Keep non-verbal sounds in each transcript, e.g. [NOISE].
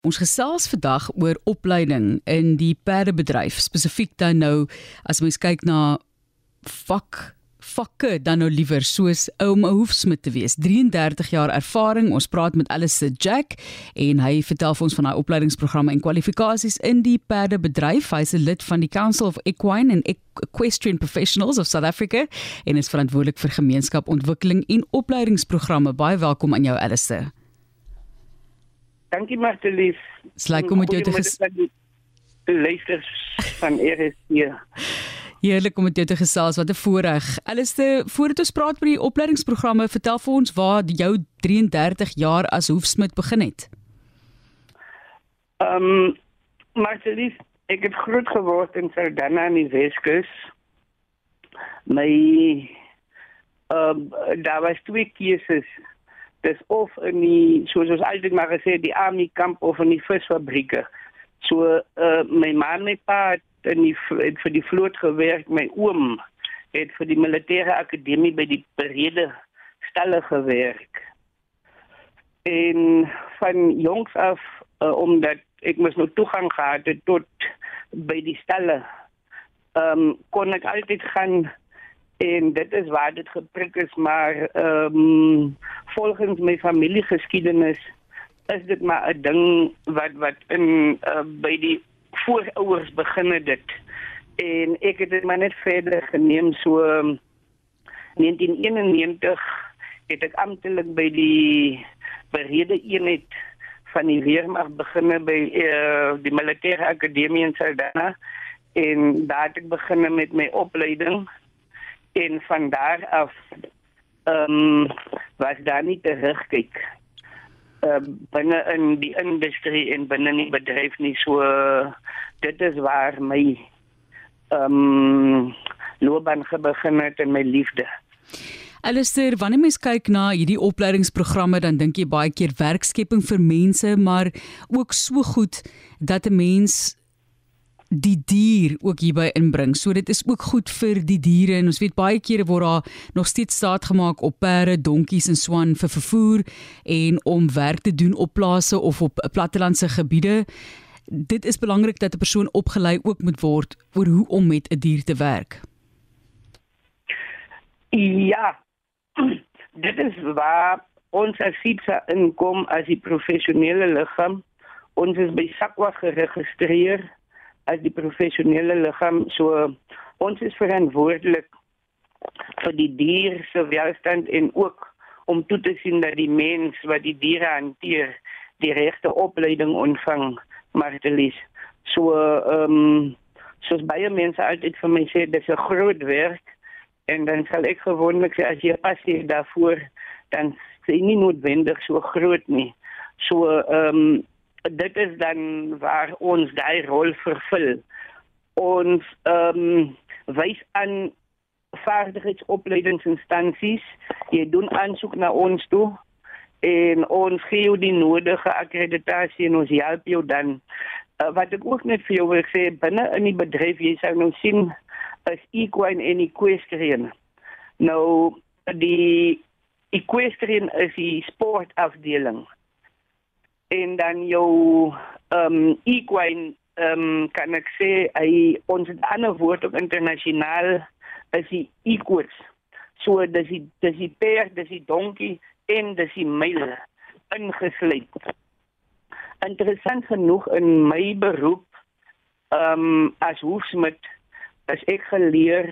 Ons gesels vandag oor opleiding in die perdebedryf, spesifiek dan nou as mens kyk na vak vakke dan nou liewer soos om 'n hoefsmid te wees. 33 jaar ervaring. Ons praat met Alice Jack en hy vertel vir ons van hy opleidingsprogramme en kwalifikasies in die perdebedryf. Hy's 'n lid van die Council of Equine and Equestrian Professionals of South Africa en is verantwoordelik vir gemeenskapontwikkeling en opleidingsprogramme. Baie welkom aan jou Alice. Dankie Martelies. Slyk om met jou te ges... luister van RSC. Heerlik om met jou te gesels. Wat 'n voorreg. Alistair, voordat ons praat oor die opleidingsprogramme, vertel vir ons waar jou 33 jaar as hoefsmid begin het. Ehm um, Martelies, ek het groot geword in Saldanha in die Weskus. My ehm uh, daar was twee keuses dis of in die soos ons altyd maar gesê die army kamp of in die visfabrieke. So uh, my ma en my pa het in die het vir die vloot gewerk, my oom het vir die militêre akademie by die Brede stalle gewerk. En van jongs af uh, omdat ek mos nou toegang gehad het tot by die stalle. Ehm um, kon ek altyd gaan en dit is waar dit geprik is maar ehm um, volgens my familiegeskiedenis is dit maar 'n ding wat wat in uh, by die voorouers begin het dit. En ek het dit maar net verder geneem so um, 1991 het ek amptelik by die berede eenheid van die weermag begin by uh, die militêre akademie in Saldanha. En daar het ek begin met my opleiding en van daar af ehm um, was daar nie terugkyk uh, binne in die industrie en binne die bedryf nie. So dit is waar my ehm um, loopbaan begin het en my liefde. Alistair, wanneer mens kyk na hierdie opleidingsprogramme, dan dink jy baie keer werkskepping vir mense, maar ook so goed dat 'n mens die dier ook hierby inbring. So dit is ook goed vir die diere en ons weet baie kere word daar nog steeds staat gemaak op perde, donkies en swan vir vervoer en om werk te doen op plase of op plattelandse gebiede. Dit is belangrik dat 'n persoon opgelei ook moet word oor hoe om met 'n dier te werk. Ja. Dit is waar ons as FITSA inkom as die professionele liggaam. Ons is by SAQA geregistreer as die professionele liggaam so ons is verantwoordelik vir die dier se welstand en ook om toe te sien dat die mens wat die diere hanteer die regte opleiding ontvang Martelis so ehm um, soos baie mense altyd vir my sê dis 'n groot werk en dan sal ek gewoonlik sê as jy passie daarvoor dan sê nie noodwendig so groot nie. So ehm um, dit is dan waar ons daai rol vervul. Ons ehm um, wys aan vaardigheidsopleidingsinstansies, jy doen aansoek na ons toe en ons gee jou die nodige akkreditasie en ons help jou dan. Uh, wat ek ook net vir jou wil sê, binne in die bedryf jy sal nou sien as equine en equestrian. Nou die equestrian is die sportafdeling en dan jou ehm um, equine ehm um, kan ek sê hy ons het 'n ander woord op internasionaal is die equus. So dis die dis die perd, dis die donkie en dis die muil ingesluit. Interessant genoeg in my beroep ehm um, as hoefsmid as ek geleer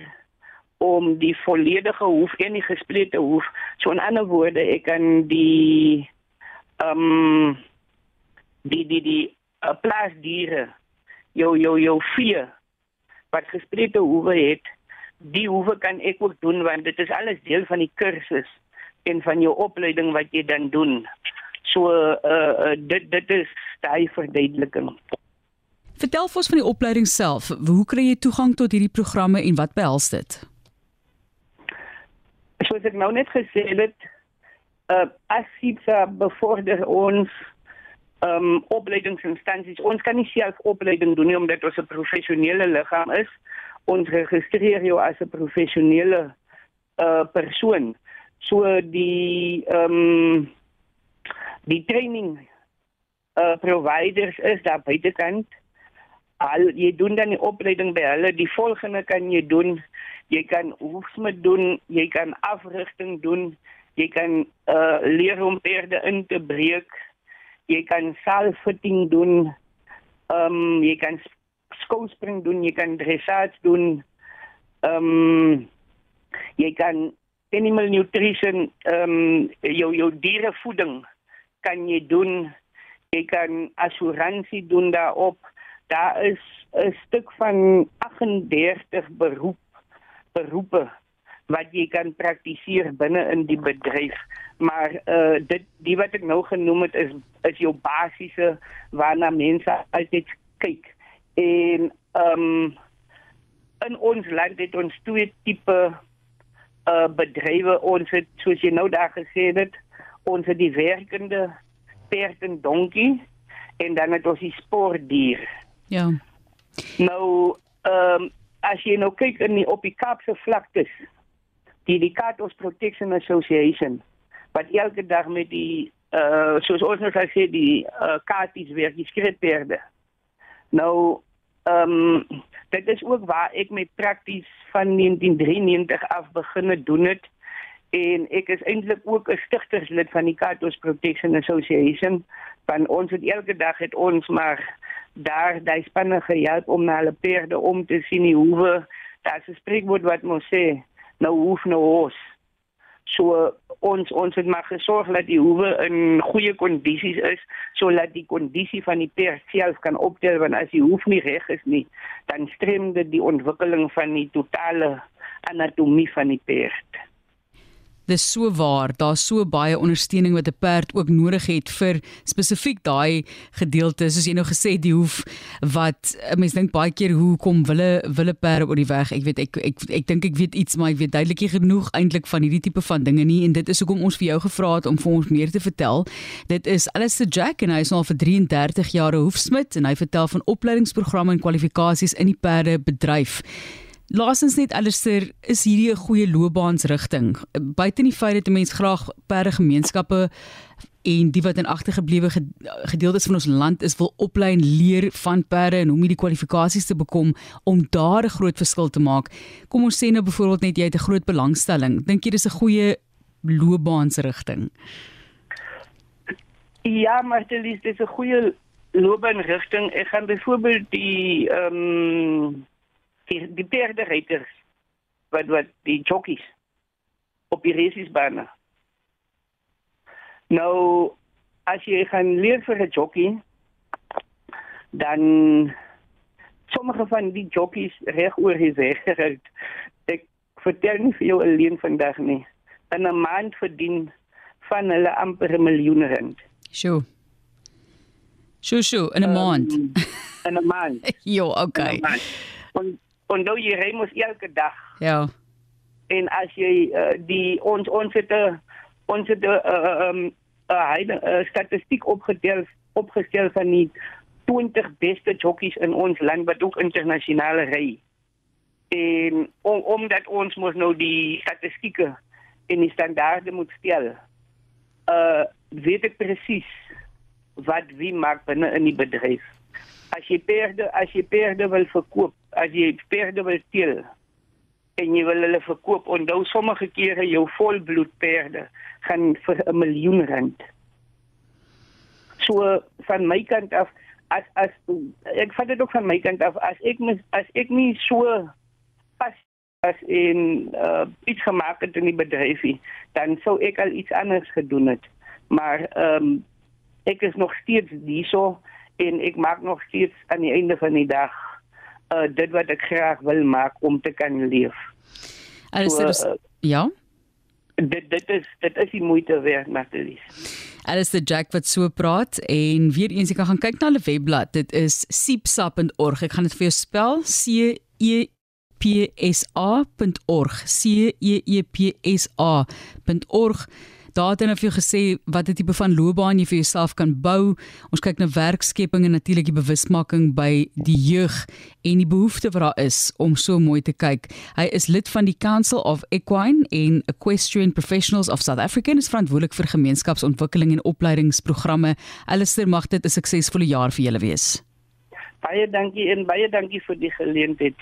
om die volledige hoef en die gesplete hoef. So in ander woorde, ek kan die ehm um, die die die uh, plaasdiere jou jou jou vee wat gespreide hoewe het die hoewe kan ek ook doen want dit is alles deel van die kursus en van jou opleiding wat jy dan doen. So uh, uh dit dit is daai verduideliking. Vertel vir ons van die opleiding self. Hoe kry jy toegang tot hierdie programme en wat behels dit? Soos ek nou net gesê het uh as jy bevorder ons um opleidingsinstansies. Ons kan nie self opleiding doen nie omdat ons 'n professionele liggaam is. Ons registreer jou as 'n professionele uh persoon. So die um die training uh, providers is daar buitekant. Al jy doen dan die opleiding by hulle, die volgende kan jy doen. Jy kan oefening doen, jy kan afrigting doen, jy kan uh, leer om perde in te breek. Jy kan salfitting doen. Ehm um, jy kan skouspring doen, jy kan dressage doen. Ehm um, jy kan animal nutrition ehm um, jou jou dierevoeding kan jy doen. Jy kan assuransie doen daarop. Daar is 'n stuk van 38 beroep beroepe wat jy kan praktiseer binne in die bedryf. Maar uh dit die wat ek nou genoem het is is jou basiese waarna mense altyd kyk. En ehm um, in ons land het ons twee tipe uh bedrywe ons het soos jy nou daar het ons het die werkende perd en donkie en dan het ons die sportdier. Ja. Nou ehm um, as jy nou kyk in die op die Kaapse vlaktes die die Katos Protection Association wat elke dag met die uh soos ons nou sê die uh katies werk die skrepperde. Nou ehm um, dit is ook waar ek met prakties van 1993 af begine doen het en ek is eintlik ook 'n stigterslid van die Katos Protection Association van ons het elke dag het ons maar daar daai spanne gehelp om na hulle perde om te sien die hoewe daar's 'n spreekwoord wat mos sê nou hoef nou ons so ons ons het maar gesorg dat die hoewe in goeie kondisies is sodat die kondisie van die perd self kan optel want as die hoef nie reg is nie dan strem dit die ontwikkeling van die totale anatomie van die perd dis so waar. Daar's so baie ondersteuning wat 'n perd ook nodig het vir spesifiek daai gedeelte. Soos jy nou gesê die hoef wat mense dink baie keer hoe kom wille wille perde oor die weg? Ek weet ek ek ek dink ek weet iets maar ek weet duidelik nie genoeg eintlik van hierdie tipe van dinge nie. En dit is hoekom ons vir jou gevra het om vir ons meer te vertel. Dit is Alistair Jack en hy is al vir 33 jaar 'n hoefsmid en hy vertel van opleidingsprogramme en kwalifikasies in die perde bedryf Laasens net Alistair, is hierdie 'n goeie loopbaansrigting? Buite die feit dat 'n mens graag perde gemeenskappe en die wat in agtergeblewe gedeeltes van ons land is wil oplei en leer van perde en hoe om die kwalifikasies te bekom om daar 'n groot verskil te maak. Kom ons sê nou byvoorbeeld net jy het 'n groot belangstelling. Dink jy dis 'n goeie loopbaansrigting? Ja, Martelis, dis 'n goeie loopbaanrigting. Ek gaan byvoorbeeld die ehm um die die perderyters wat wat die jockeys op die racesbane. Nou as jy gaan leer vir 'n jockey dan sommige van die jockeys reg oor die wêreld [LAUGHS] ek vertel nie vir jou alleen vandag nie. In 'n maand verdien van hulle amper 'n miljoen rand. Sjoe. Sjoe, sjoe, in 'n um, maand. In 'n maand. [LAUGHS] jo, okay. En en nou jy ry mos elke dag. Ja. En as jy uh, die ons ons het 'n ons het 'n uh, um, uh, statistiek opgedeel opgestel van die 20 beste jockeys in ons land wat ook internasionale ry. En om, omdat ons mos nou die statistieke en die standaarde moet stel. Uh weet ek presies wat wie maak binne in die bedryf as jy perde as jy perde wil verkoop, as jy perde wil teel en jy wil hulle verkoop, onthou sommige kere jou volbloed perde gaan vir 'n miljoen rand. So van my kant af as as ek vat dit ook van my kant af as ek mis, as ek nie so pas as in uh, iets gemaak het in die bedryfie, dan sou ek al iets anders gedoen het. Maar ehm um, ek is nog steeds hierso en ek maak nog steeds aan die einde van die dag uh dit wat ek graag wil maak om te kan leef. Alles so, uh, ja. Dit dit is dit is die moeite werd. Alles die Jack wat so praat en weer eens jy kan gaan kyk na hulle webblad. Dit is siepsap.org. Ek gaan dit vir jou spel C E P S A.org. C E E P S A.org Daar het hy nou vir jou gesê wat 'n tipe van loopbaan jy vir jouself kan bou. Ons kyk na werkskepping en natuurlik die bewusmaking by die jeug en die behoefte wat daar is om so mooi te kyk. Hy is lid van die Council of Equine en Equestrian Professionals of South Africa en is verantwoordelik vir gemeenskapsontwikkeling en opleidingsprogramme. Alistair, mag dit 'n suksesvolle jaar vir julle wees. Baie dankie en baie dankie vir die geleentheid.